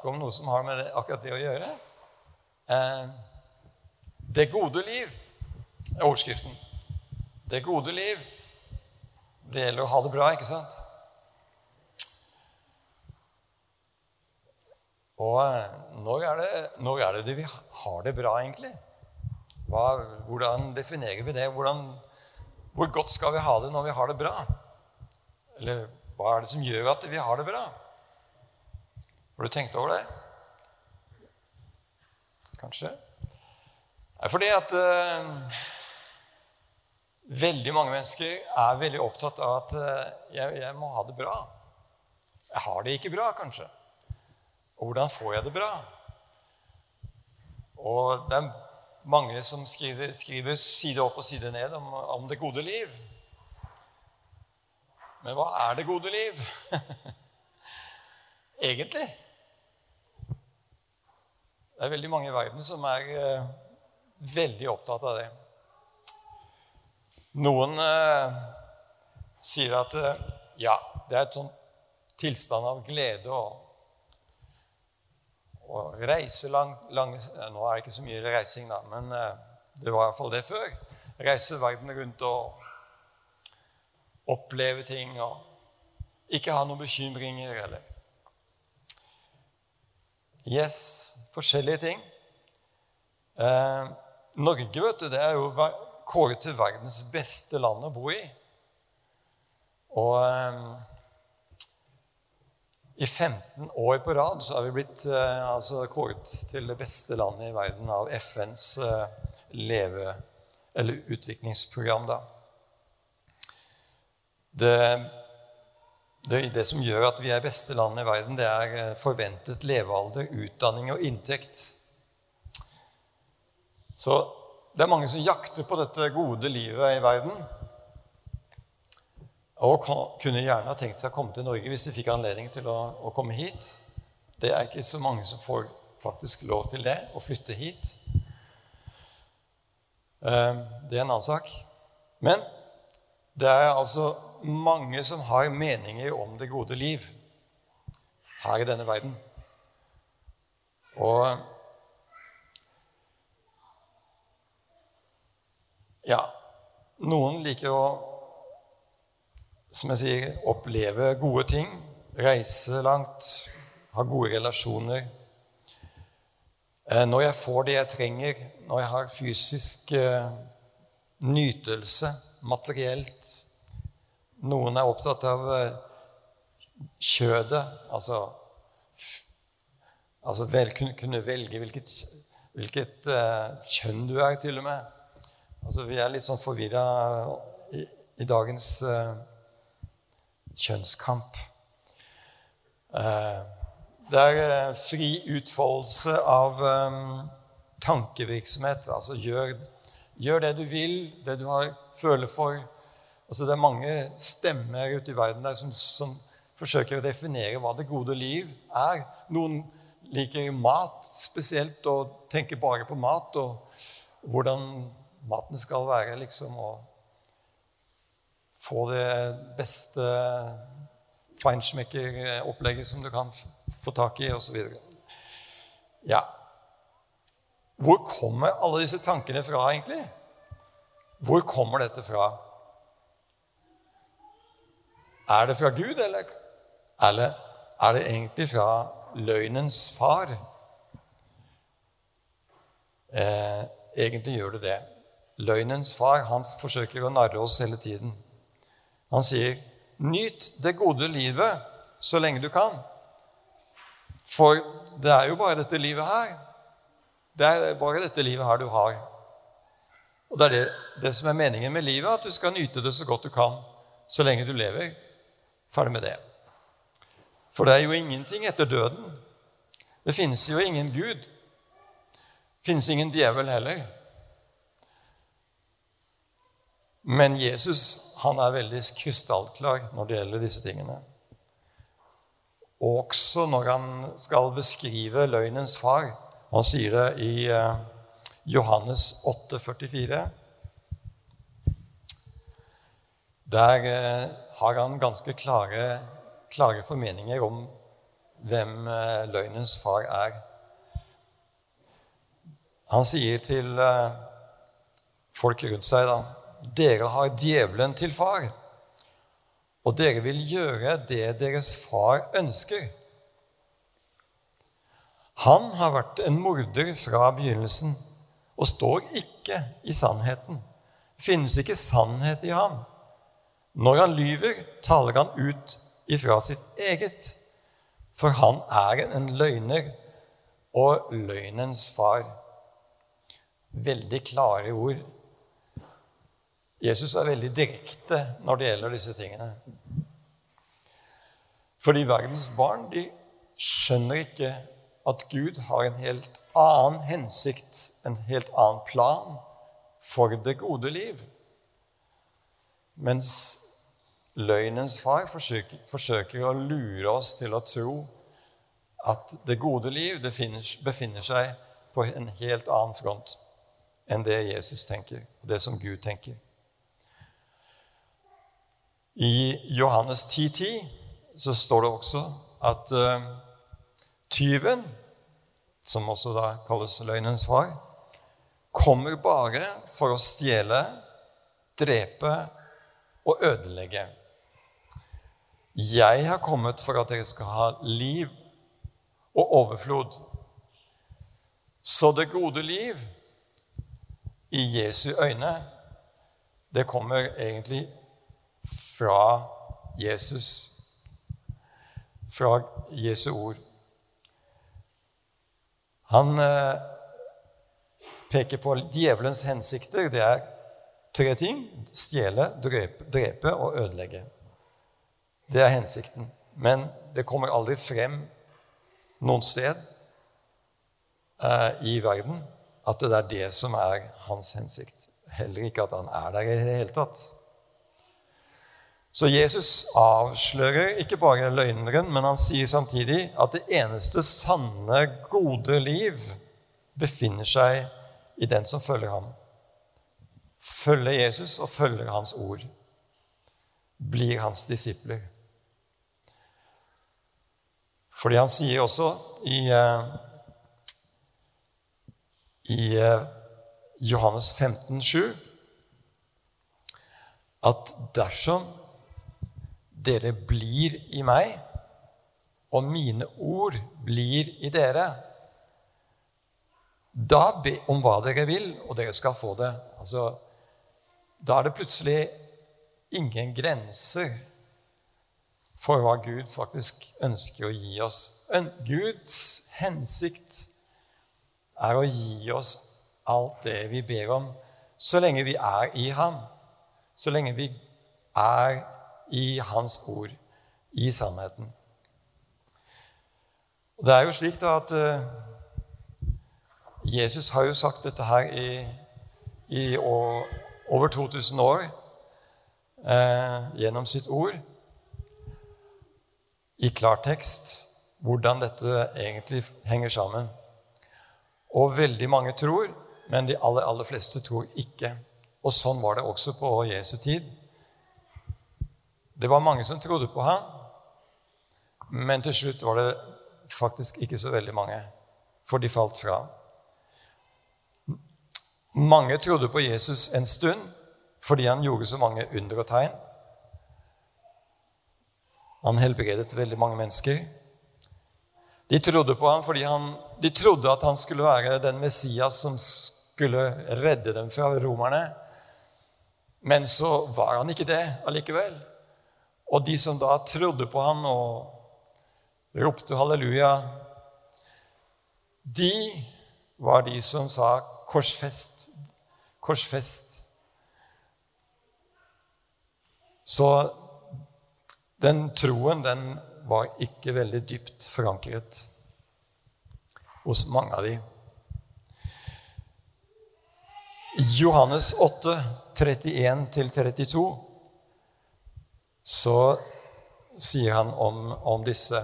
Snakke om noe som har med det, akkurat det å gjøre. Eh, det gode liv er overskriften. Det gode liv. Det gjelder å ha det bra, ikke sant? Og eh, når er det, når er det vi har det bra, egentlig? Hva, hvordan definerer vi det? Hvordan, hvor godt skal vi ha det når vi har det bra? Eller hva er det som gjør at vi har det bra? Har du tenkt over det? Kanskje? Fordi at uh, veldig mange mennesker er veldig opptatt av at uh, jeg, jeg, må ha det bra. Jeg har det ikke bra, kanskje. Og hvordan får jeg det bra? Og det er mange som skriver, skriver side opp og side ned om, om det gode liv. Men hva er det gode liv? Egentlig? Det er veldig mange i verden som er eh, veldig opptatt av det. Noen eh, sier at eh, ja, det er et sånn tilstand av glede og, og reise lang, lang, Nå er det ikke så mye reising, da, men eh, det var i hvert fall det før. Reise verden rundt og oppleve ting og ikke ha noen bekymringer eller Yes, forskjellige ting. Eh, Norge vet du, det er jo kåret til verdens beste land å bo i. Og eh, i 15 år på rad så har vi blitt eh, altså, kåret til det beste landet i verden av FNs eh, leve- eller utviklingsprogram. da. Det, det, det, som gjør at vi er beste land i verden, det er eh, forventet levealder, utdanning og inntekt. Så det er mange som jakter på dette gode livet i verden. Og kunne gjerne ha tenkt seg å komme til Norge hvis de fikk anledning til å, å komme hit. Det er ikke så mange som får faktisk lov til det, å flytte hit. Eh, det er en annen sak. Men det er altså mange som har meninger om det gode liv her i denne verden. Og Ja, noen liker å, som jeg sier, oppleve gode ting, reise langt, ha gode relasjoner. Eh, når jeg får det jeg trenger, når jeg har fysisk eh, nytelse materielt, noen er opptatt av eh, kjødet, altså, altså vel, kunne, kunne, velge hvilket, hvilket uh, kjønn du er, til og med. Altså, vi er litt sånn forvirra i, i, dagens uh, kjønnskamp. Uh, det er fri utfoldelse av um, tankevirksomhet. Altså gjør, gjør det du vil, det du har, føler for Altså, det er mange stemmer ute i verden der som, som, forsøker å definere hva det gode liv er. Noen liker mat spesielt og tenker bare på mat og hvordan maten skal være, liksom. Og få det beste feinschmecker-opplegget som du kan få tak i, osv. Ja. Hvor kommer alle disse tankene fra, egentlig? Hvor kommer dette fra? Er det fra Gud, eller, eller er det egentlig fra løgnens far? Eh, egentlig gjør det det. Løgnens far han forsøker å narre oss hele tiden. Han sier, 'Nyt det gode livet så lenge du kan.' For det er jo bare dette livet her. Det er bare dette livet her du har. Og det er det, det som er meningen med livet, at du skal nyte det så godt du kan så lenge du lever. Ferdig med det. For det er jo ingenting etter døden. Det finnes jo ingen Gud. Det finnes ingen djevel heller. Men Jesus han er veldig krystallklar når det gjelder disse tingene. Også når han skal beskrive løgnens far. Han sier det i eh, Johannes 8, 44. Der eh, har han ganske klare, klare formeninger om hvem eh, løgnens far er. Han sier til eh, folk rundt seg da Dere har djevelen til far, og dere vil gjøre det deres far ønsker. Han har vært en morder fra begynnelsen og står ikke i sannheten. Det finnes ikke sannhet i ham. Når han lyver, taler han ut ifra sitt eget, for han er en løgner og løgnens far. Veldig klare ord. Jesus er veldig direkte når det gjelder disse tingene. Fordi verdens barn de skjønner ikke at Gud har en helt annen hensikt, en helt annen plan for det gode liv. Mens løgnens far forsøker, forsøker å lure oss til å tro at det gode liv det finner, befinner seg på en helt annen front enn det Jesus tenker, og det som Gud tenker. I Johannes 10,10 10, så står det også at uh, tyven, som også da kalles løgnens far, kommer bare for å stjele, drepe og ødelegge. Jeg har kommet for at dere skal ha liv og overflod. Så det gode liv i Jesu øyne, det kommer egentlig fra Jesus. Fra Jesu ord. Han eh, peker på djevelens hensikter. Det er tre ting. Stjele, drepe, drepe og ødelegge. Det er hensikten. Men det kommer aldri frem noen sted eh, i verden at det er det som er hans hensikt. Heller ikke at han er der i det hele tatt. Så Jesus avslører ikke bare løgneren, men han sier samtidig at det eneste sanne, gode liv befinner seg i den som følger ham. Følger Jesus og følger hans ord. Blir hans disipler. Fordi han sier også i, eh, i eh, Johannes 15, 7, at dersom dere blir i meg, og mine ord blir i dere. Da be om hva dere vil, og dere skal få det. Altså, da er det plutselig ingen grenser for hva Gud faktisk ønsker å gi oss. Guds hensikt er å gi oss alt det vi ber om, så lenge vi er i Ham, så lenge vi er i Hans ord, i sannheten. Og Det er jo slik da at uh, Jesus har jo sagt dette her i, i år, over 2000 år eh, gjennom sitt ord. I klartekst hvordan dette egentlig henger sammen. Og veldig mange tror, men de aller, aller fleste tror ikke. Og sånn var det også på Jesu tid. Det var mange som trodde på ham, men til slutt var det faktisk ikke så veldig mange, for de falt fra. Mange trodde på Jesus en stund fordi han gjorde så mange under og tegn. Han helbredet veldig mange mennesker. De trodde på ham fordi han, de trodde at han skulle være den Messias som skulle redde dem fra romerne. Men så var han ikke det allikevel. Og de som da trodde på han og ropte halleluja, de var de som sa 'korsfest', 'korsfest'. Så den troen, den var ikke veldig dypt forankret hos mange av de. Johannes 8, 31-32 så sier han om, om disse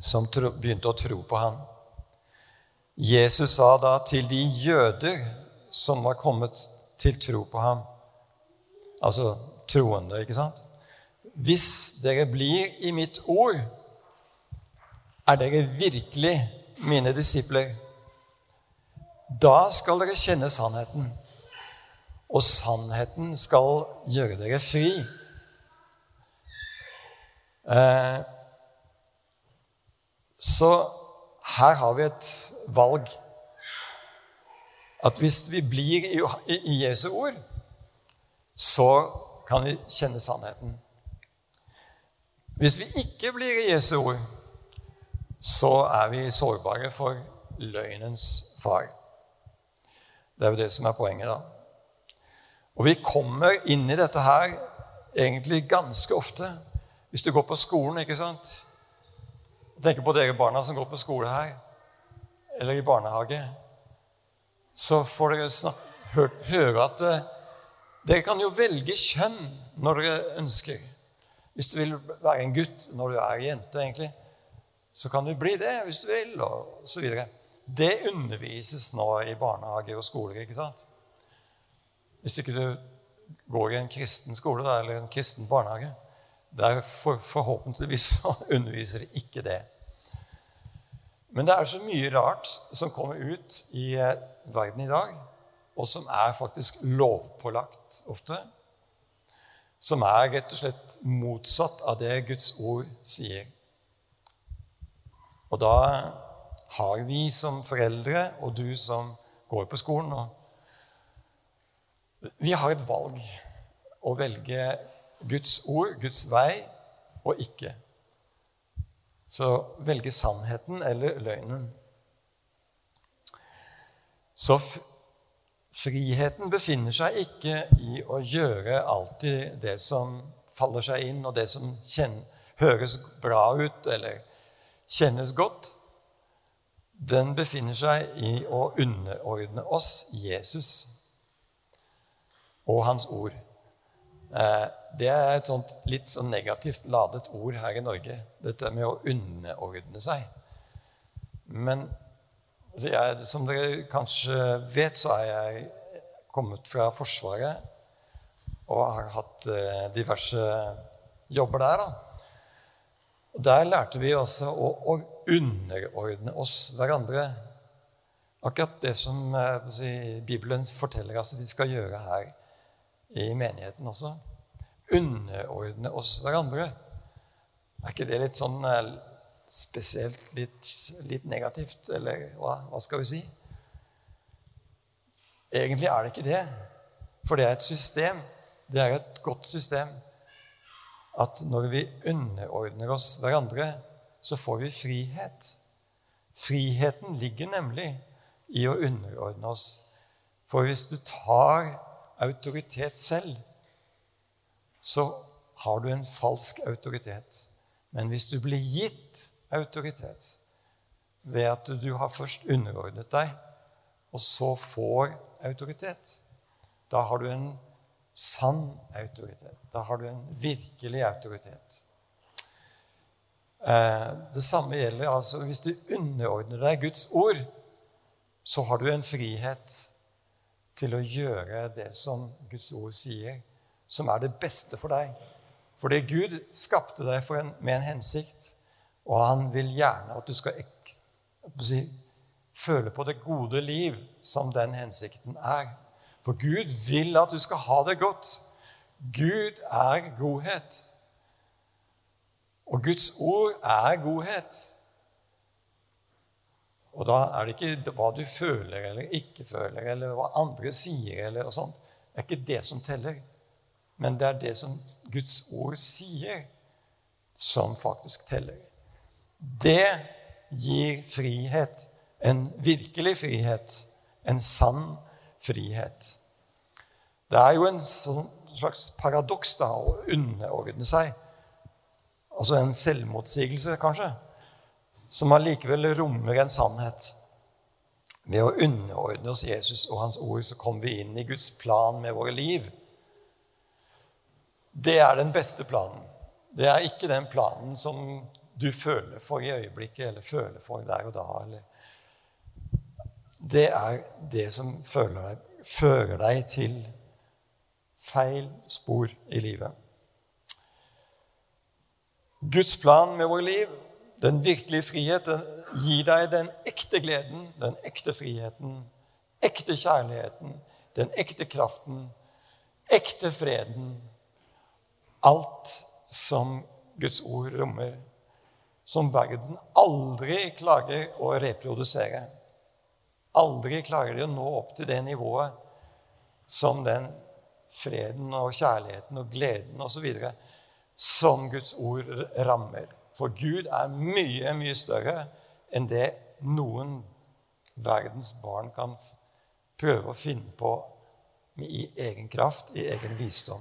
som tro, begynte å tro på ham. Jesus sa da til de jøder som var kommet til tro på ham, altså troende, ikke sant Hvis dere blir i mitt ord, er dere virkelig mine disipler. Da skal dere kjenne sannheten, og sannheten skal gjøre dere fri. Eh, så her har vi et valg. At hvis vi blir i, Jesu ord, så kan vi kjenne sannheten. Hvis vi ikke blir i Jesu ord, så er vi sårbare for løgnens far. Det er jo det som er poenget, da. Og vi kommer inn i dette her egentlig ganske ofte. Hvis du går på skolen, ikke sant Tenker på dere barna som går på skole her, eller i barnehage. Så får dere snart, høre at uh, dere kan jo velge kjønn når dere ønsker. Hvis du vil være en gutt når du er jente, egentlig, så kan du bli det hvis du vil, og så videre. Det undervises nå i barnehager og skoler. ikke sant? Hvis ikke du går i en kristen skole da, eller en kristen barnehage. Der for, forhåpentligvis underviser de ikke det. Men det er så mye rart som kommer ut i eh, verden i dag, og som er faktisk lovpålagt ofte. Som er rett og slett motsatt av det Guds ord sier. Og da har vi som foreldre, og du som går på skolen og Vi har et valg å velge Guds ord, Guds vei, og ikke. Så velge sannheten eller løgnen. Så friheten befinner seg ikke i å gjøre alltid det som faller seg inn, og det som høres bra ut eller kjennes godt den befinner seg i å underordne oss Jesus og hans ord. Eh, det er et sånt litt sånn negativt ladet ord her i Norge, dette med å underordne seg. Men altså jeg, som dere kanskje vet, så er jeg kommet fra Forsvaret og har hatt eh, diverse jobber der. Da. Og Der lærte vi også å, å underordne oss hverandre. Akkurat det som eh, si, Bibelen forteller oss at vi skal gjøre her i menigheten også. Underordne oss hverandre. Er ikke det litt sånn eh, spesielt litt, litt negativt, eller hva, hva, skal vi si? Egentlig er det ikke det, for det er et system. Det er et godt system at når vi underordner oss hverandre, så får vi frihet. Friheten ligger nemlig i å underordne oss. For hvis du tar autoritet selv, så har du en falsk autoritet. Men hvis du blir gitt autoritet ved at du har først underordnet deg, og så får autoritet, da har du en sann autoritet. Da har du en virkelig autoritet. Eh, det samme gjelder altså hvis du underordner deg Guds ord, så har du en frihet til å gjøre det som Guds ord sier, som er det beste for deg. Fordi Gud skapte deg en, med en hensikt, og han vil gjerne at du skal si, føle på det gode liv som den hensikten er. For Gud vil at du skal ha det godt. Gud er godhet. Og Guds ord er godhet. Og da er det ikke hva du føler eller ikke føler, eller hva andre sier, eller noe sånt. Det er ikke det som teller. Men det er det som Guds ord sier, som faktisk teller. Det gir frihet. En virkelig frihet. En sann frihet. Det er jo en sånn slags paradoks da, å underordne seg altså en selvmotsigelse, kanskje, som allikevel rommer en sannhet. Ved å underordne oss Jesus og Hans ord så kommer vi inn i Guds plan med våre liv. Det er den beste planen. Det er ikke den planen som du føler for i øyeblikket, eller føler for der og da. Eller. Det er det som fører deg, fører deg til feil spor i livet. Guds plan med vårt liv Den virkelige friheten gir deg den ekte gleden, den ekte friheten, ekte kjærligheten, den ekte kraften, ekte freden. Alt som Guds ord rommer, som verden aldri klarer å reprodusere. Aldri klarer de å nå opp til det nivået som den freden og kjærligheten og gleden osv. som Guds ord rammer. For Gud er mye, mye større enn det noen verdens barn kan prøve å finne på i egen kraft, i egen visdom.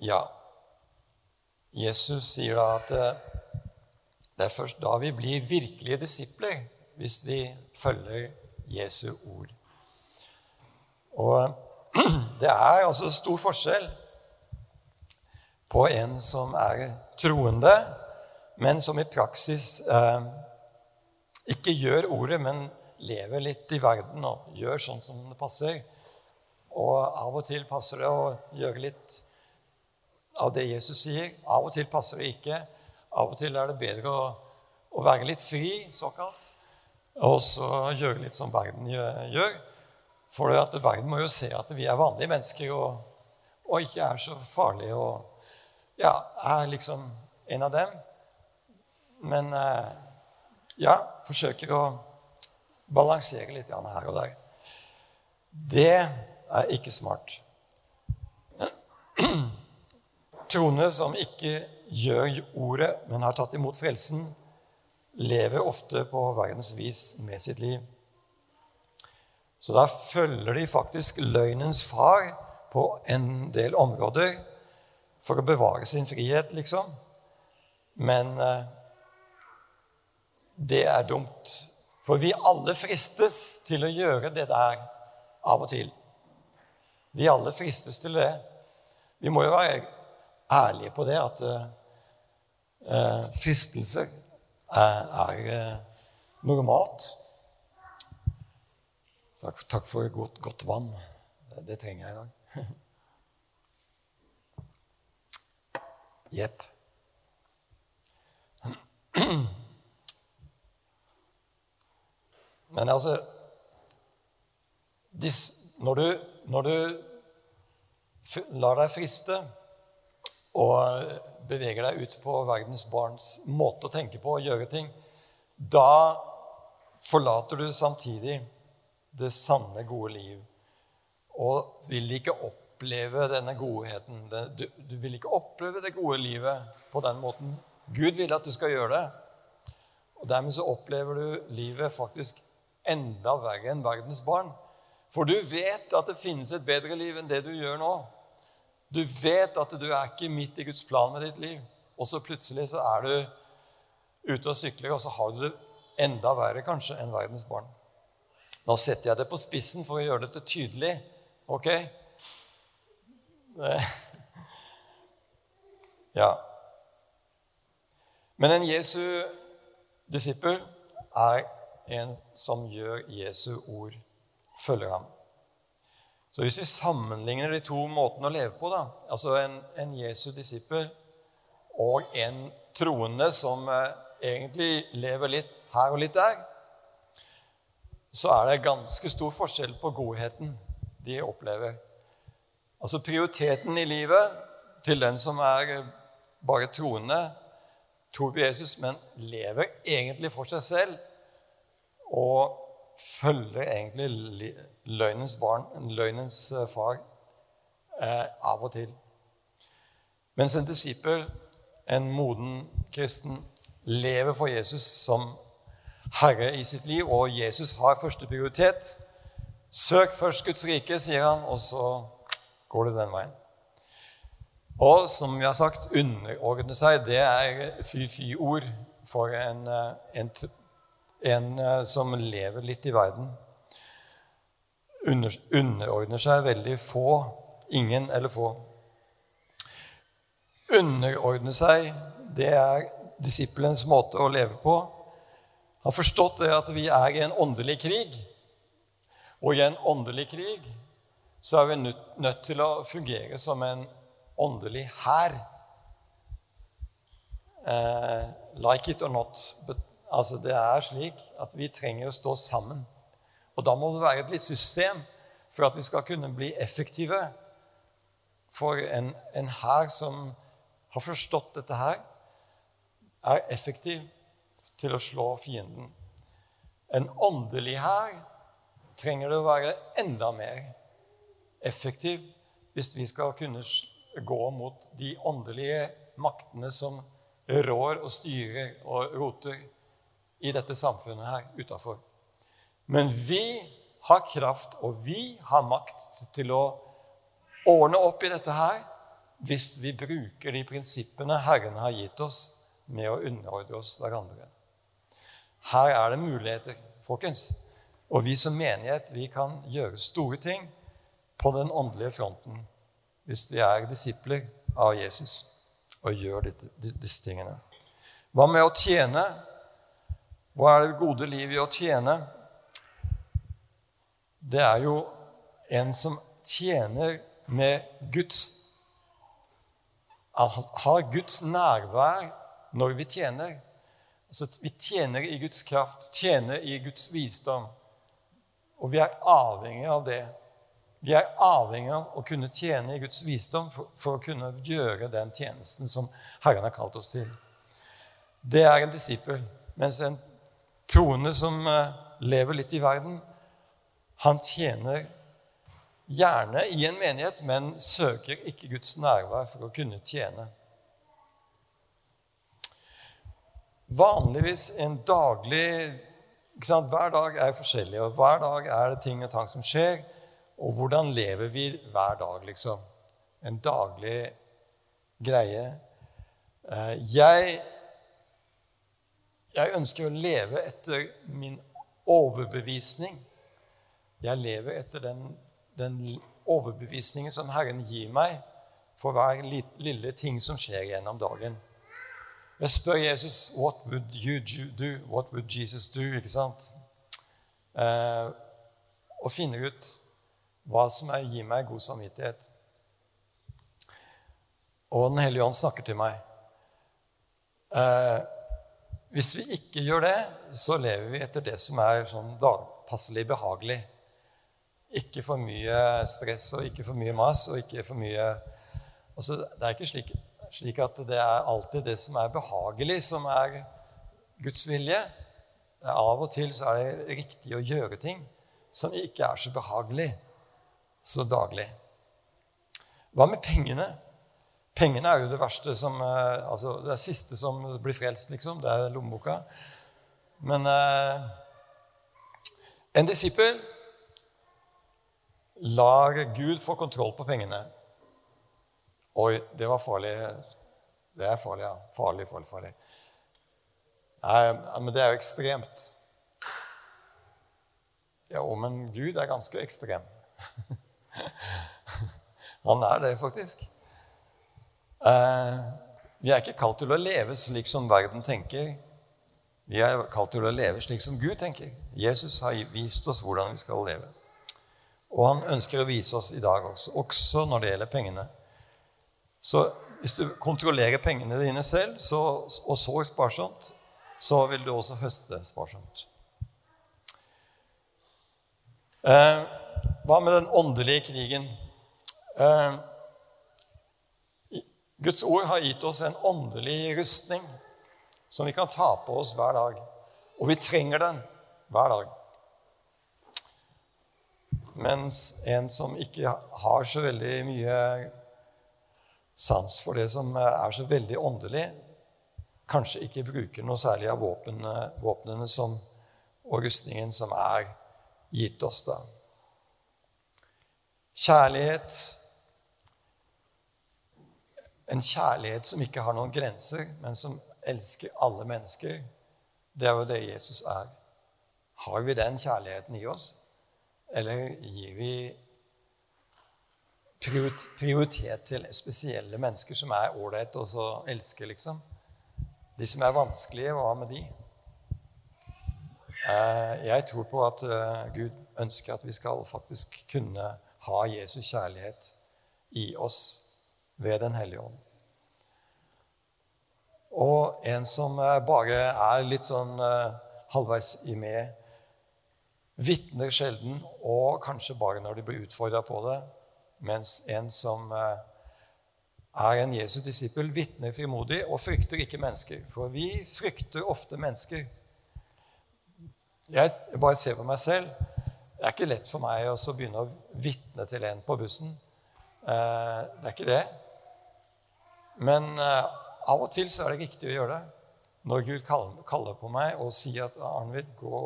Ja, Jesus sier da at eh, det er først da vi blir virkelige disipler, hvis vi følger Jesu ord. Og det er altså stor forskjell på en som er troende, men som i praksis eh, ikke gjør ordet, men lever litt i verden og gjør sånn som det passer. Og av og til passer det å gjøre litt av det Jesus sier. Av og til passer det ikke. Av og til er det bedre å, å være litt fri, såkalt, og så gjøre litt som verden gjør. For verden må jo se at vi er vanlige mennesker og, og ikke er så farlige og ja, jeg er liksom en av dem. Men eh, ja, forsøker å balansere litt her og der. Det er ikke smart troende som ikke gjør ordet, men har tatt imot frelsen, lever ofte på verdens vis med sitt liv. Så da følger de faktisk løgnens far på en del områder for å bevare sin frihet, liksom. Men eh, det er dumt. For vi alle fristes til å gjøre det der av og til. Vi alle fristes til det. Vi må jo være ærlige på det, at eh, fristelser er, er uh, normalt. Takk, takk, for godt, godt vann. Det, det, trenger jeg i dag. Jepp. Men altså når, du, når du lar deg friste og beveger deg ut på verdens barns måte å tenke på og gjøre ting, da forlater du samtidig det sanne, gode liv. Og vil ikke oppleve denne godheten. Du, du vil ikke oppleve det gode livet på den måten. Gud vil at du skal gjøre det. Og Dermed så opplever du livet faktisk enda verre enn verdens barn. For du vet at det finnes et bedre liv enn det du gjør nå. Du vet at du er ikke midt i Guds plan med ditt liv. Og så plutselig så er du ute og sykler, og så har du det enda verre kanskje enn verdens barn. Nå setter jeg det på spissen for å gjøre dette tydelig. Ok? Ja. Men en Jesu disippel er en som gjør Jesu ord, følger ham. Så hvis vi sammenligner de to måtene å leve på, da, altså en, en Jesu disippel og en troende som eh, egentlig lever litt her og litt der, så er det ganske stor forskjell på godheten de opplever. Altså prioriteten i livet til den som er bare troende, tror på Jesus, men lever egentlig for seg selv og følger egentlig løgnens barn, løgnens eh, far, eh, av og til. Mens en disippel, en moden kristen, lever for Jesus som herre i sitt liv, og Jesus har første prioritet. Søk først Guds rike, sier han, og så går det den veien. Og som vi har sagt, underordne seg, det er fy-fy-ord for en, eh, en, en, eh, som lever litt i verden under, underordner seg veldig få. Ingen eller få. Underordne seg, det er disippelens måte å leve på. Har forstått det at vi er i en åndelig krig. Og i en åndelig krig så er vi nødt til å fungere som en åndelig hær. Eh, like it or not. Altså, det er slik at vi trenger å stå sammen. Og da må det være et litt system for at vi skal kunne bli effektive. For en, en hær som har forstått dette her, er effektiv til å slå fienden. En åndelig hær trenger det å være enda mer effektiv hvis vi skal kunne gå mot de åndelige maktene som rår og styrer og roter i dette samfunnet her utafor. Men vi har kraft, og vi har makt til å ordne opp i dette her hvis vi bruker de prinsippene Herren har gitt oss, med å underordne oss hverandre. Her er det muligheter, folkens. Og vi som menighet vi kan gjøre store ting på den åndelige fronten hvis vi er disipler av Jesus og gjør disse tingene. Hva med å tjene? Hva er det gode liv i å tjene? Det er jo en som tjener med Guds Har Guds nærvær når vi tjener. Altså, vi tjener i Guds kraft, tjener i Guds visdom. Og vi er avhengig av det. Vi er avhengig av å kunne tjene i Guds visdom for, for, å kunne gjøre den tjenesten som Herren har kalt oss til. Det er en disippel. Mens en troende som uh, lever litt i verden, han tjener gjerne i en menighet, men søker ikke Guds nærvær for å kunne tjene. Vanligvis en daglig Hver dag er forskjellig, og hver dag er det ting og tang som skjer. Og hvordan lever vi hver dag, liksom? En daglig greie. Eh, jeg, jeg ønsker å leve etter min overbevisning. Jeg lever etter den, den overbevisningen som Herren gir meg for hver lille ting som skjer gjennom dagen. Jeg spør Jesus What would you do? What would Jesus do? Ikke sant? Eh, og finner ut hva som er, gir meg god samvittighet. Og Den hellige ånd snakker til meg. Eh, hvis vi ikke gjør det, så lever vi etter det som er sånn passelig behagelig. Ikke for mye stress og ikke for mye mas og ikke for mye altså, Det er ikke slik slik at det er alltid det som er behagelig, som er Guds vilje. Av og til så er det riktig å gjøre ting som ikke er så behagelig så daglig. Hva med pengene? Pengene er jo det verste som eh, Altså det siste som blir frelst, liksom. Det er lommeboka. Men eh, en disippel lar Gud få kontroll på pengene. Oi, det var farlig. Det er farlig, ja. Farlig, farlig, farlig. Nei, men det er jo ekstremt. Ja, men Gud er ganske ekstrem. Han er det, faktisk. Eh, vi er ikke kalt til å leve slik som verden tenker. Vi er kalt til å leve slik som Gud tenker. Jesus har vist oss hvordan vi skal leve. Og han ønsker å vise oss i dag også, også når det gjelder pengene. Så hvis du kontrollerer pengene dine selv så, og sår sparsomt, så vil du også høste sparsomt. Eh, hva med den åndelige krigen? Eh, Guds ord har gitt oss en åndelig rustning som vi kan ta på oss hver dag. Og vi trenger den hver dag. Mens en som ikke har så veldig mye sans for det som er så veldig åndelig, kanskje ikke bruker noe særlig av våpnene, våpnene og rustningen som er gitt oss. da. Kjærlighet En kjærlighet som ikke har noen grenser, men som elsker alle mennesker. Det er jo det Jesus er. Har vi den kjærligheten i oss? Eller gir vi prioritet til spesielle mennesker som er ålreite og så elsker, liksom. De som er vanskelige, hva med de? Eh, jeg tror på at eh, Gud ønsker at vi skal faktisk kunne ha Jesus kjærlighet i oss ved Den hellige ånd. Og en som eh, bare er litt sånn halvveis i med, vitner sjelden, og kanskje bare når de blir utfordra på det, mens en som er en Jesu disippel, vitner frimodig og frykter ikke mennesker. For vi frykter ofte mennesker. Jeg bare ser på meg selv. Det er ikke lett for meg å begynne å vitne til en på bussen. Eh, det er ikke det. Men eh, av og til så er det riktig å gjøre det. Når Gud kaller på meg og sier at Arnvid, gå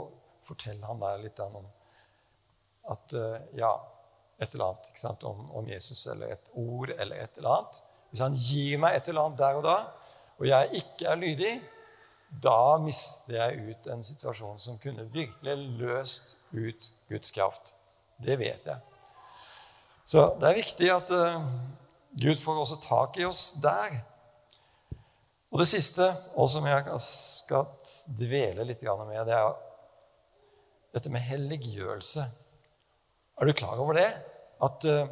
fortell han der litt om at eh, ja, et eller annet ikke sant, om, om, Jesus eller et ord eller et eller annet Hvis han gir meg et eller annet der og da, og jeg ikke er lydig, da mister jeg ut en situasjon som kunne virkelig løst ut Guds kraft. Det vet jeg. Så det er viktig at uh, Gud får også tak i oss der. Og det siste, og som jeg skal dvele litt med, det er dette med helliggjørelse. Er du klar over det? At uh,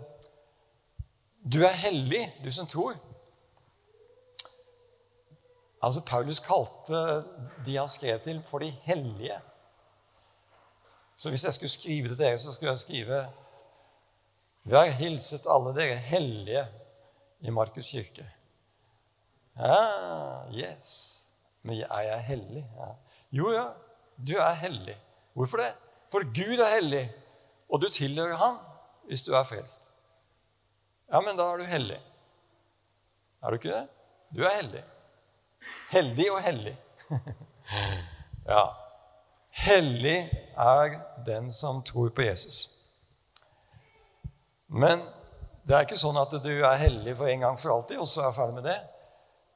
du er hellig, du som tror. Altså, Paulus kalte de han skrev til, for de hellige. Så hvis jeg skulle skrive til dere, så skulle jeg skrive Vær hilset alle dere hellige i Markus kirke. Ja, yes. Men er jeg hellig? Ja. Jo, ja, du er hellig. Hvorfor det? For Gud er hellig, og du tilhører Han hvis du er frelst. Ja, men da er du hellig. Er du ikke det? Du er hellig. Heldig og hellig. ja. Hellig er den som tror på Jesus. Men det er ikke sånn at du er hellig for en gang for alltid, og så er ferdig med det.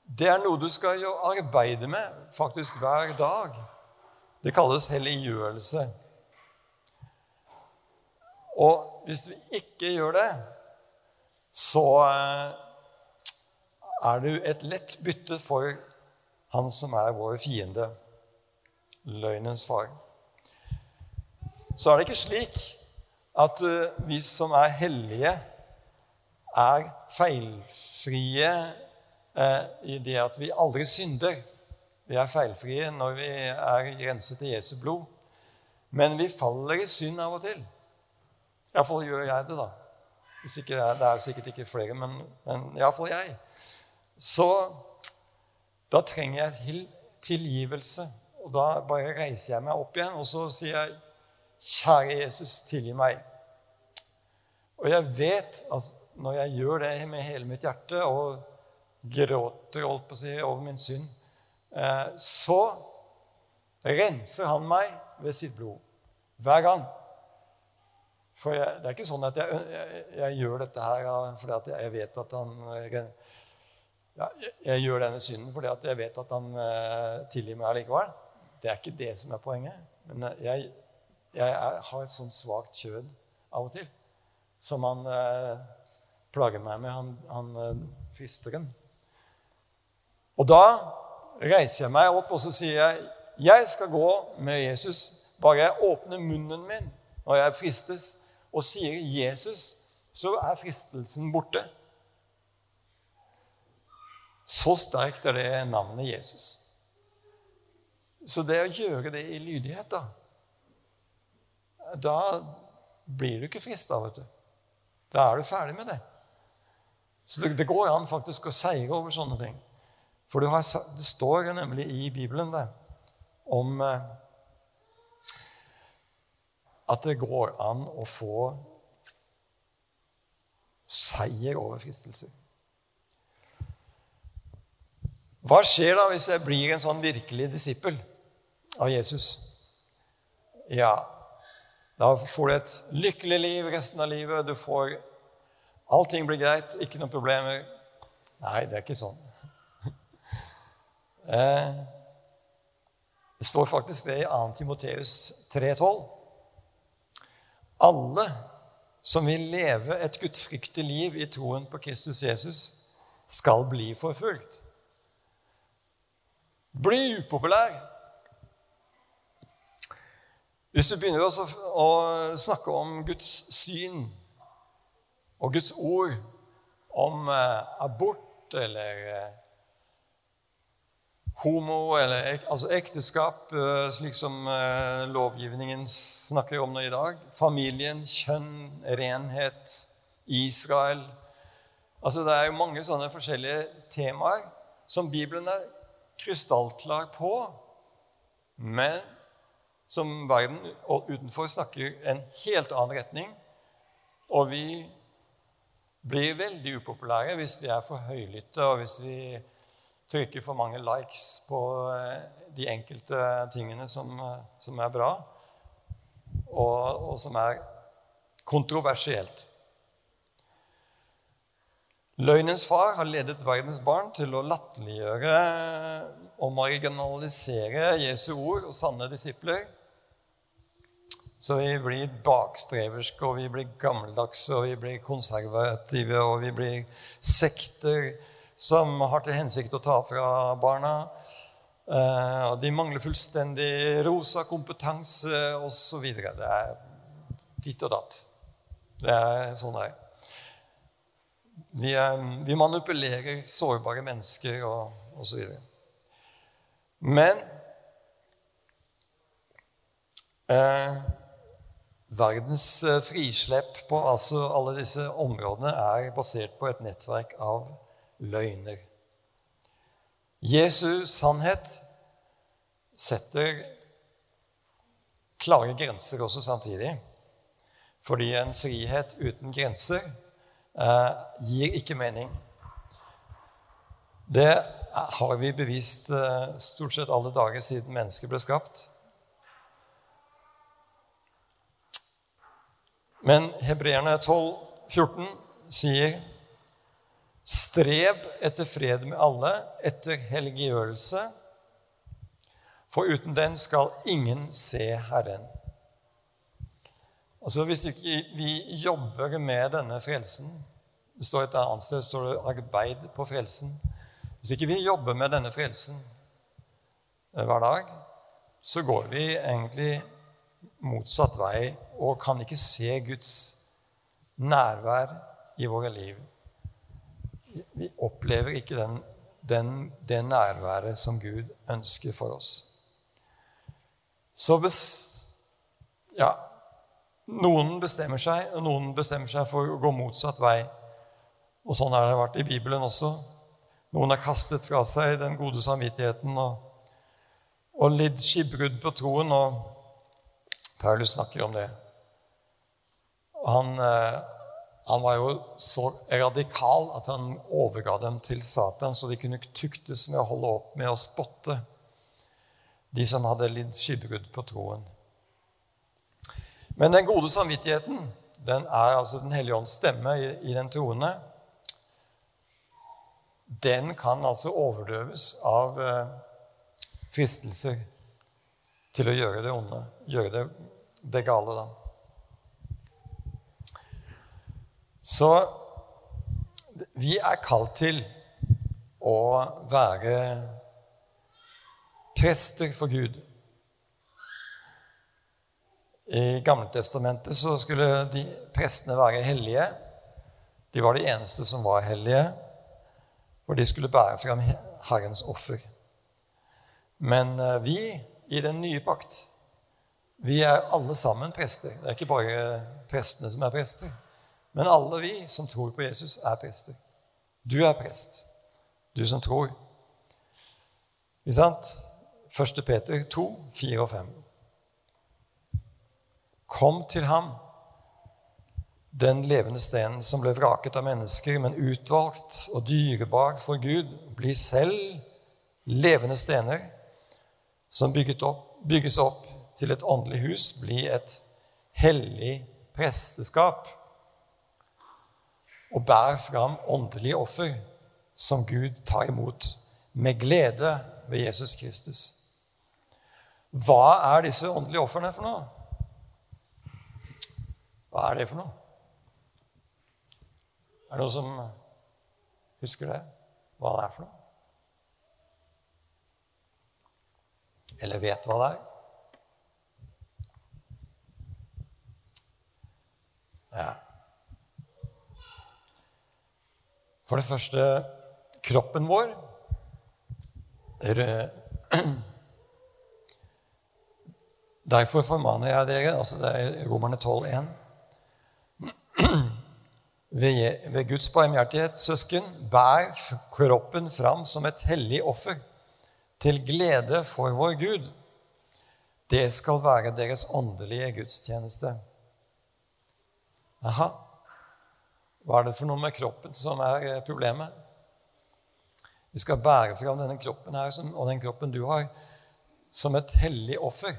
Det er noe du skal jo arbeide med faktisk hver dag. Det kalles helliggjørelse. Og hvis vi ikke gjør det, så eh, er du et lett bytte for han som er vår fiende, løgnens far. Så er det ikke slik at eh, vi som er hellige, er feilfrie eh, i det at vi aldri synder. Vi er feilfrie når vi er grenset til Jesu blod. Men vi faller i synd av og til. Iallfall gjør jeg det, da. Ikke, det er sikkert ikke flere, men, men iallfall jeg. Så da trenger jeg tilgivelse. Og da bare reiser jeg meg opp igjen og så sier jeg, 'Kjære Jesus, tilgi meg'. Og jeg vet at når jeg gjør det med hele mitt hjerte og gråter holdt på å si, over min synd, eh, så renser han meg ved sitt blod. Hver gang. For jeg, det er ikke sånn at jeg, jeg, jeg gjør dette her fordi jeg vet at han ja, jeg gjør denne synden fordi jeg vet at han uh, tilgir meg allikevel. Det er ikke det som er poenget. Men uh, jeg, jeg er, har et sånt svakt kjød av og til som han eh, plager meg med, han, han fristeren. Og da reiser jeg meg opp og så sier jeg, jeg skal gå med Jesus. Bare jeg åpner munnen min når jeg fristes, og sier 'Jesus', så er fristelsen borte. Så sterkt er det navnet Jesus. Så det å gjøre det i lydighet, da Da blir du ikke frista, vet du. Da er du ferdig med det. Så det, det går an faktisk å seire over sånne ting. For har, det står nemlig i Bibelen det, om eh, at det går an å få seier over fristelser. Hva skjer da hvis jeg blir en sånn virkelig disippel av Jesus? Ja, da får du et lykkelig liv resten av livet. Du får Allting blir greit, ikke noen problemer. Nei, det er ikke sånn. Eh, det står faktisk det i 2. Timoteus 3,12. Alle som vil leve et gudfryktig liv i troen på Kristus Jesus, skal bli forfulgt. Bli upopulær. Hvis du begynner å, snakke om Guds syn og Guds ord om eh, abort eller eh, homo eller altså ekteskap, eh, slik som lovgivningen snakker om nå i dag, familien, kjønn, renhet, Israel Altså Det er jo mange sånne forskjellige temaer som Bibelen er krystallklar på, men som verden utenfor snakker en helt annen retning. Og vi blir veldig upopulære hvis vi er for høylytte, og hvis vi trykker for mange likes på eh, de enkelte tingene som, eh, som er bra, og, og som er kontroversielt. Løgnens far har ledet verdens barn til å latterliggjøre og marginalisere Jesu ord og sanne disipler. Så vi blir bakstreverske, og vi blir gammeldagse, og vi blir konservative, og vi blir sekter som har til hensikt å ta fra barna. Eh, og de mangler fullstendig rosa kompetanse osv. Det er ditt og datt. Det er sånn det er. Vi, vi manipulerer sårbare mennesker og osv. Men eh, verdens eh, frislepp på altså alle disse områdene er basert på et nettverk av løgner. Jesu sannhet setter klare grenser også samtidig. Fordi en frihet uten grenser eh, gir ikke mening. Det har vi bevist eh, stort sett alle dager siden mennesket ble skapt. Men hebreerne 12, 14 sier Strev etter fred med alle, etter helliggjørelse, for uten den skal ingen se Herren. Altså Hvis ikke vi jobber med denne frelsen Det står et annet sted står det 'arbeid på frelsen'. Hvis ikke vi jobber med denne frelsen eh, hver dag, så går vi egentlig motsatt vei og kan ikke se Guds nærvær i våre liv. Vi opplever ikke den, den, det nærværet som Gud ønsker for oss. Så bes, ja, noen bestemmer seg, og noen bestemmer seg for å gå motsatt vei. Og sånn har det vært i Bibelen også. Noen har kastet fra seg den gode samvittigheten og, og lidd skipbrudd på troen. Og Paulus snakker om det. Han, eh, han, var jo så radikal at han overga dem til Satan, så de kunne tuktes med å holde opp med å spotte de som hadde lidd skipbrudd på troen. Men den gode samvittigheten den er altså Den hellige ånds stemme i, i den troende. Den kan altså overdøves av eh, fristelser til å gjøre det onde, gjøre det, det gale, da. Så vi er kalt til å være prester for Gud. I Gammeltestamentet så skulle de prestene være hellige. De var de eneste som var hellige, for de skulle bære frem Herrens offer. Men eh, vi i den nye pakt, vi er alle sammen prester. Det er ikke bare prestene som er prester, men alle vi som tror på Jesus, er prester. Du er prest, du som tror. Ikke sant? 1. Peter 2, 4 og 5. Kom til ham, den levende stenen som ble vraket av mennesker, men utvalgt og dyrebar for Gud. Bli selv levende stener som opp, bygges opp til et åndelig hus. Bli et hellig presteskap. Og bær fram åndelige offer som Gud tar imot med glede ved Jesus Kristus. Hva er disse åndelige ofrene for noe? Hva er det for noe? Er det noen som husker det? Hva det er for noe? Eller vet hva det er? Ja. For det første kroppen vår. Derfor formaner jeg dere altså Det er Romerne 12,1. Ved, Guds barmhjertighet, søsken, bær kroppen fram som et hellig offer, til glede for vår Gud. Det skal være deres åndelige gudstjeneste. Aha. Hva er det for noe med kroppen som er eh, problemet? Vi skal bære fram denne kroppen her og den kroppen du har, som et hellig offer.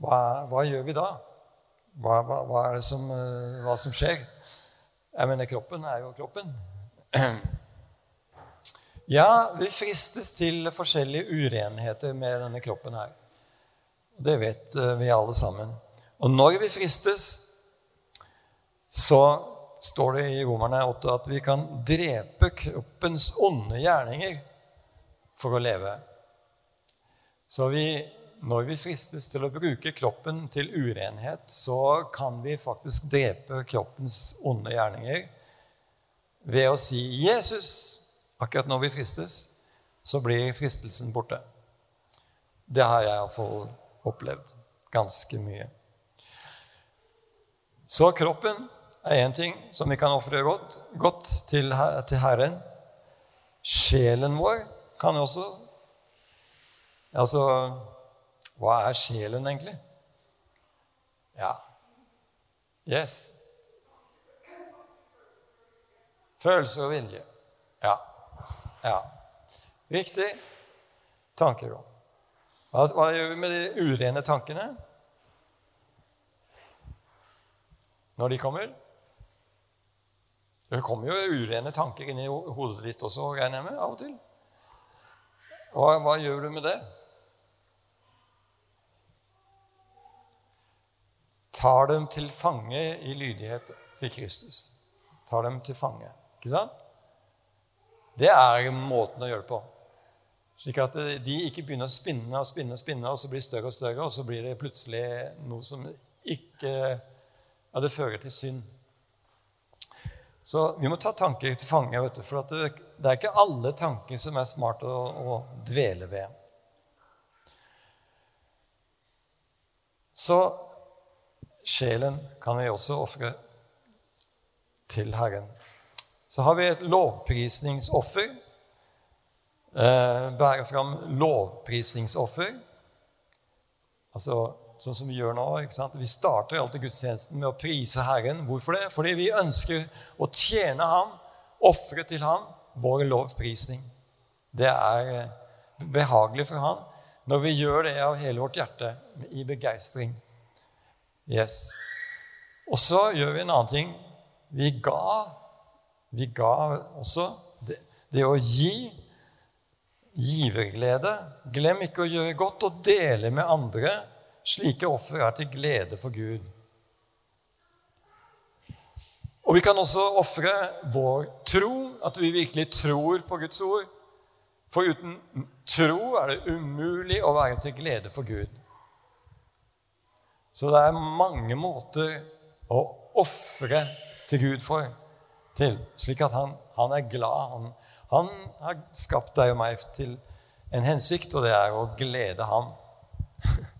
Hva, hva gjør vi da? Hva, hva, hva, er det som, eh, hva som skjer? Jeg mener, kroppen er jo kroppen. Ja, vi fristes til forskjellige urenheter med denne kroppen her. Det vet eh, vi alle sammen. Og når vi fristes, så står det i Romerne 8 at vi kan drepe kroppens onde gjerninger for å leve. Så vi når vi fristes til å bruke kroppen til urenhet, så kan vi faktisk drepe kroppens onde gjerninger ved å si 'Jesus'. Akkurat når vi fristes, så blir fristelsen borte. Det har jeg iallfall opplevd ganske mye. Så kroppen er én ting som vi kan ofre godt, godt til, til Herren. Sjelen vår kan også Altså hva er sjelen egentlig? Ja Yes. Følelse og vilje. Ja. Ja. Tanker òg. Hva, hva gjør vi med de urene tankene når de kommer? Det kommer jo urene tanker inn i hodet ditt også, regner jeg med, av og til. Hva, hva gjør du med det? Tar dem til fange i lydighet til Kristus. Tar dem til fange. Ikke sant? Det er måten å gjøre det på. Slik at de ikke begynner å spinne og spinne og spinne, og så blir det større og større, og så blir det plutselig noe som ikke Ja, det fører til synd. Så vi må ta tanker til fange, vet du, for det, det, er ikke alle tanker som er smarte å, å dvele ved. Så Sjelen kan vi også ofre til Herren. Så har vi et lovprisningsoffer. Eh, bære fram lovprisningsoffer. Altså sånn som vi gjør nå. ikke sant? Vi starter alltid gudstjenesten med å prise Herren. Hvorfor det? Fordi vi ønsker å tjene Ham, ofre til Ham, vår lovprisning. Det er eh, behagelig for Han når vi gjør det av hele vårt hjerte i begeistring. Yes. Og så gjør vi en annen ting. Vi ga, vi ga også det, det å gi. Giverglede. Glem ikke å gjøre godt og dele med andre. Slike offer er til glede for Gud. Og vi kan også ofre vår tro, at vi virkelig tror på Guds ord. For uten tro er det umulig å være til glede for Gud. Så det er mange måter å ofre til Gud for, til, slik at han, han er glad. Han, han, har skapt deg og meg til en hensikt, og det er å glede ham.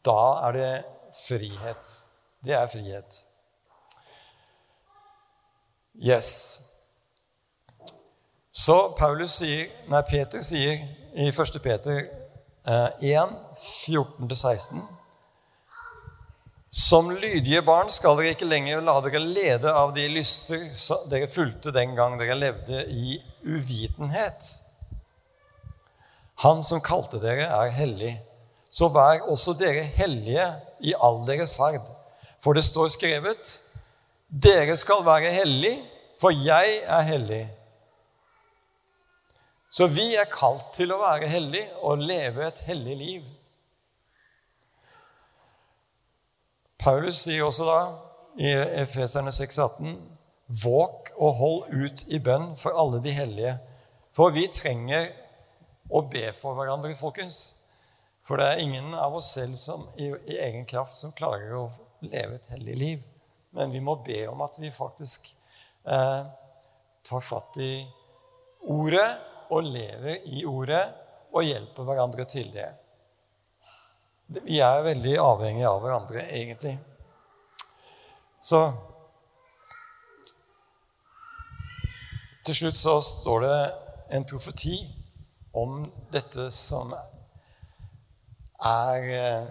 Da er det frihet. Det er frihet. Yes. Så Paulus sier, nei, Peter sier i 1. Peter 1, 14-16 som lydige barn skal dere ikke lenger la dere lede av de lyster dere fulgte den gang dere levde i uvitenhet. Han som kalte dere, er hellig. Så vær også dere hellige i all deres ferd. For det står skrevet:" Dere skal være hellig, for jeg er hellig. Så vi er kalt til å være hellig og leve et hellig liv. Paulus sier også da i Efeserne 6,18.: Våk og hold ut i bønn for alle de hellige. For vi trenger å be for hverandre, folkens. For det er ingen av oss selv som i, i egen kraft som klarer å leve et hellig liv. Men vi må be om at vi faktisk eh, tar fatt i ordet og lever i ordet og hjelper hverandre til det. Vi er veldig avhengige av hverandre, egentlig. Så Til slutt så står det en profeti om dette som er eh,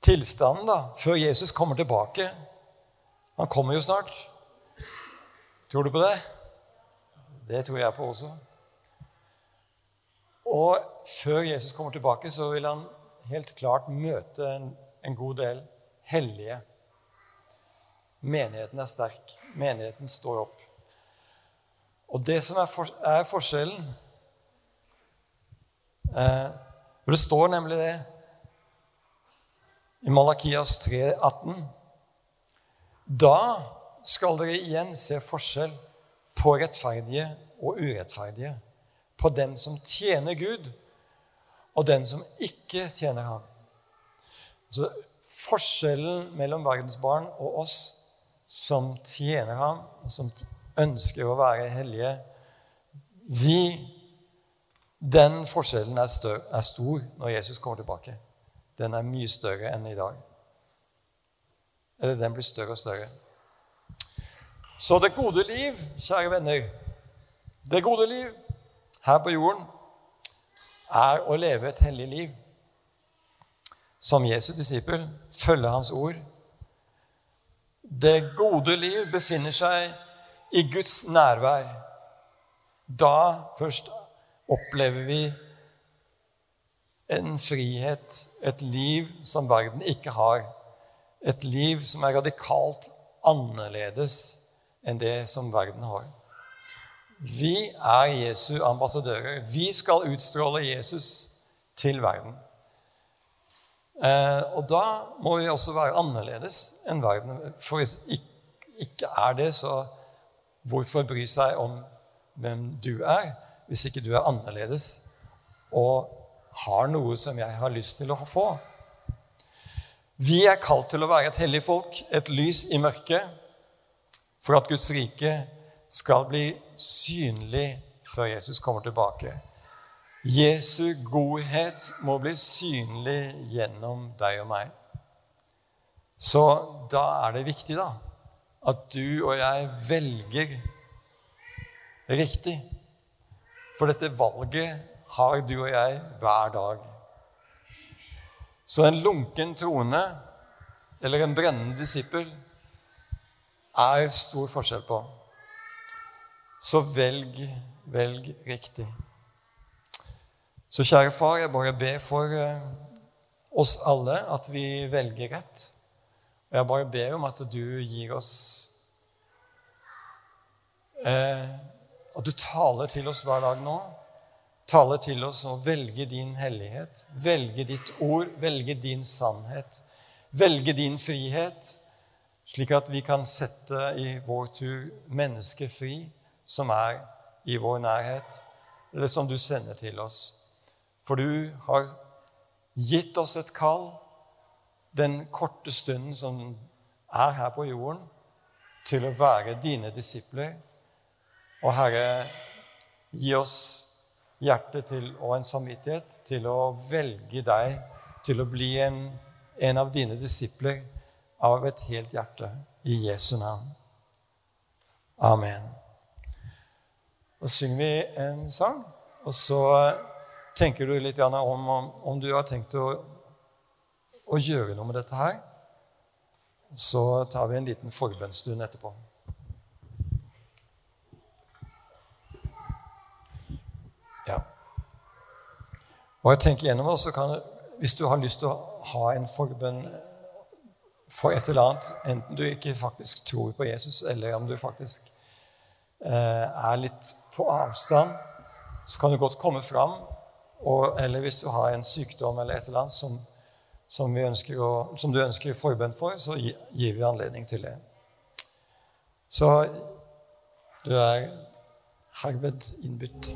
tilstanden da, før Jesus kommer tilbake. Han kommer jo snart. Tror du på det? Det tror jeg på også. Og før Jesus kommer tilbake, så vil han helt klart møte en, en god del hellige. Menigheten er sterk. Menigheten står opp. Og det som er, for, er forskjellen eh, For det står nemlig det i Malakias 3, 18. Da skal dere igjen se forskjell på rettferdige og urettferdige, på dem som tjener Gud, og den som ikke tjener ham. Så forskjellen mellom verdens barn og oss som tjener ham, og som ønsker å være hellige vi, Den forskjellen er, stør, er stor når Jesus kommer tilbake. Den er mye større enn i dag. Eller den blir større og større. Så det gode liv, kjære venner Det gode liv her på jorden er å leve et hellig liv. Som Jesu disippel følge hans ord. Det gode liv befinner seg i Guds nærvær. Da først opplever vi en frihet, et liv som verden ikke har. Et liv som er radikalt annerledes enn det som verden har. Vi er Jesu ambassadører. Vi skal utstråle Jesus til verden. Eh, og da må vi også være annerledes enn verden. For hvis ikke er det, så hvorfor bry seg om hvem du er, hvis ikke du er annerledes og har noe som jeg har lyst til å få? Vi er kalt til å være et hellig folk, et lys i mørket, for at Guds rike skal bli synlig før Jesus kommer tilbake. Jesu godhet må bli synlig gjennom deg og meg. Så da er det viktig da, at du og jeg velger riktig. For dette valget har du og jeg hver dag. Så en lunken trone eller en brennende disippel er stor forskjell på. Så velg, velg riktig. Så kjære far, jeg bare ber for eh, oss alle at vi velger rett. Og jeg bare ber om at du gir oss eh, At du taler til oss hver dag nå. Taler til oss å velge din hellighet, velge ditt ord, velge din sannhet. Velge din frihet, slik at vi kan sette i vår tur mennesket fri som er i vår nærhet, eller som du sender til oss. For du har gitt oss et kall den korte stunden som er her på jorden, til å være dine disipler. Og Herre, gi oss hjerte til, og en samvittighet til å velge deg til å bli en, en av dine disipler av et helt hjerte. I Jesu navn. Amen. Da synger vi en sang, og så tenker du litt om, om, om du har tenkt å, å, gjøre noe med dette her. Så tar vi en liten forbønnsstund etterpå. Ja. Bare tenk igjennom det, så kan hvis du har lyst til å ha en forbønn for et eller annet, enten du ikke faktisk tror på Jesus, eller om du faktisk eh, er litt på avstand, så kan du godt komme fram. Og, eller hvis du har en sykdom eller et eller annet som, som, å, som du ønsker forbønn for, så gir vi anledning til det. Så du er Herved innbytt.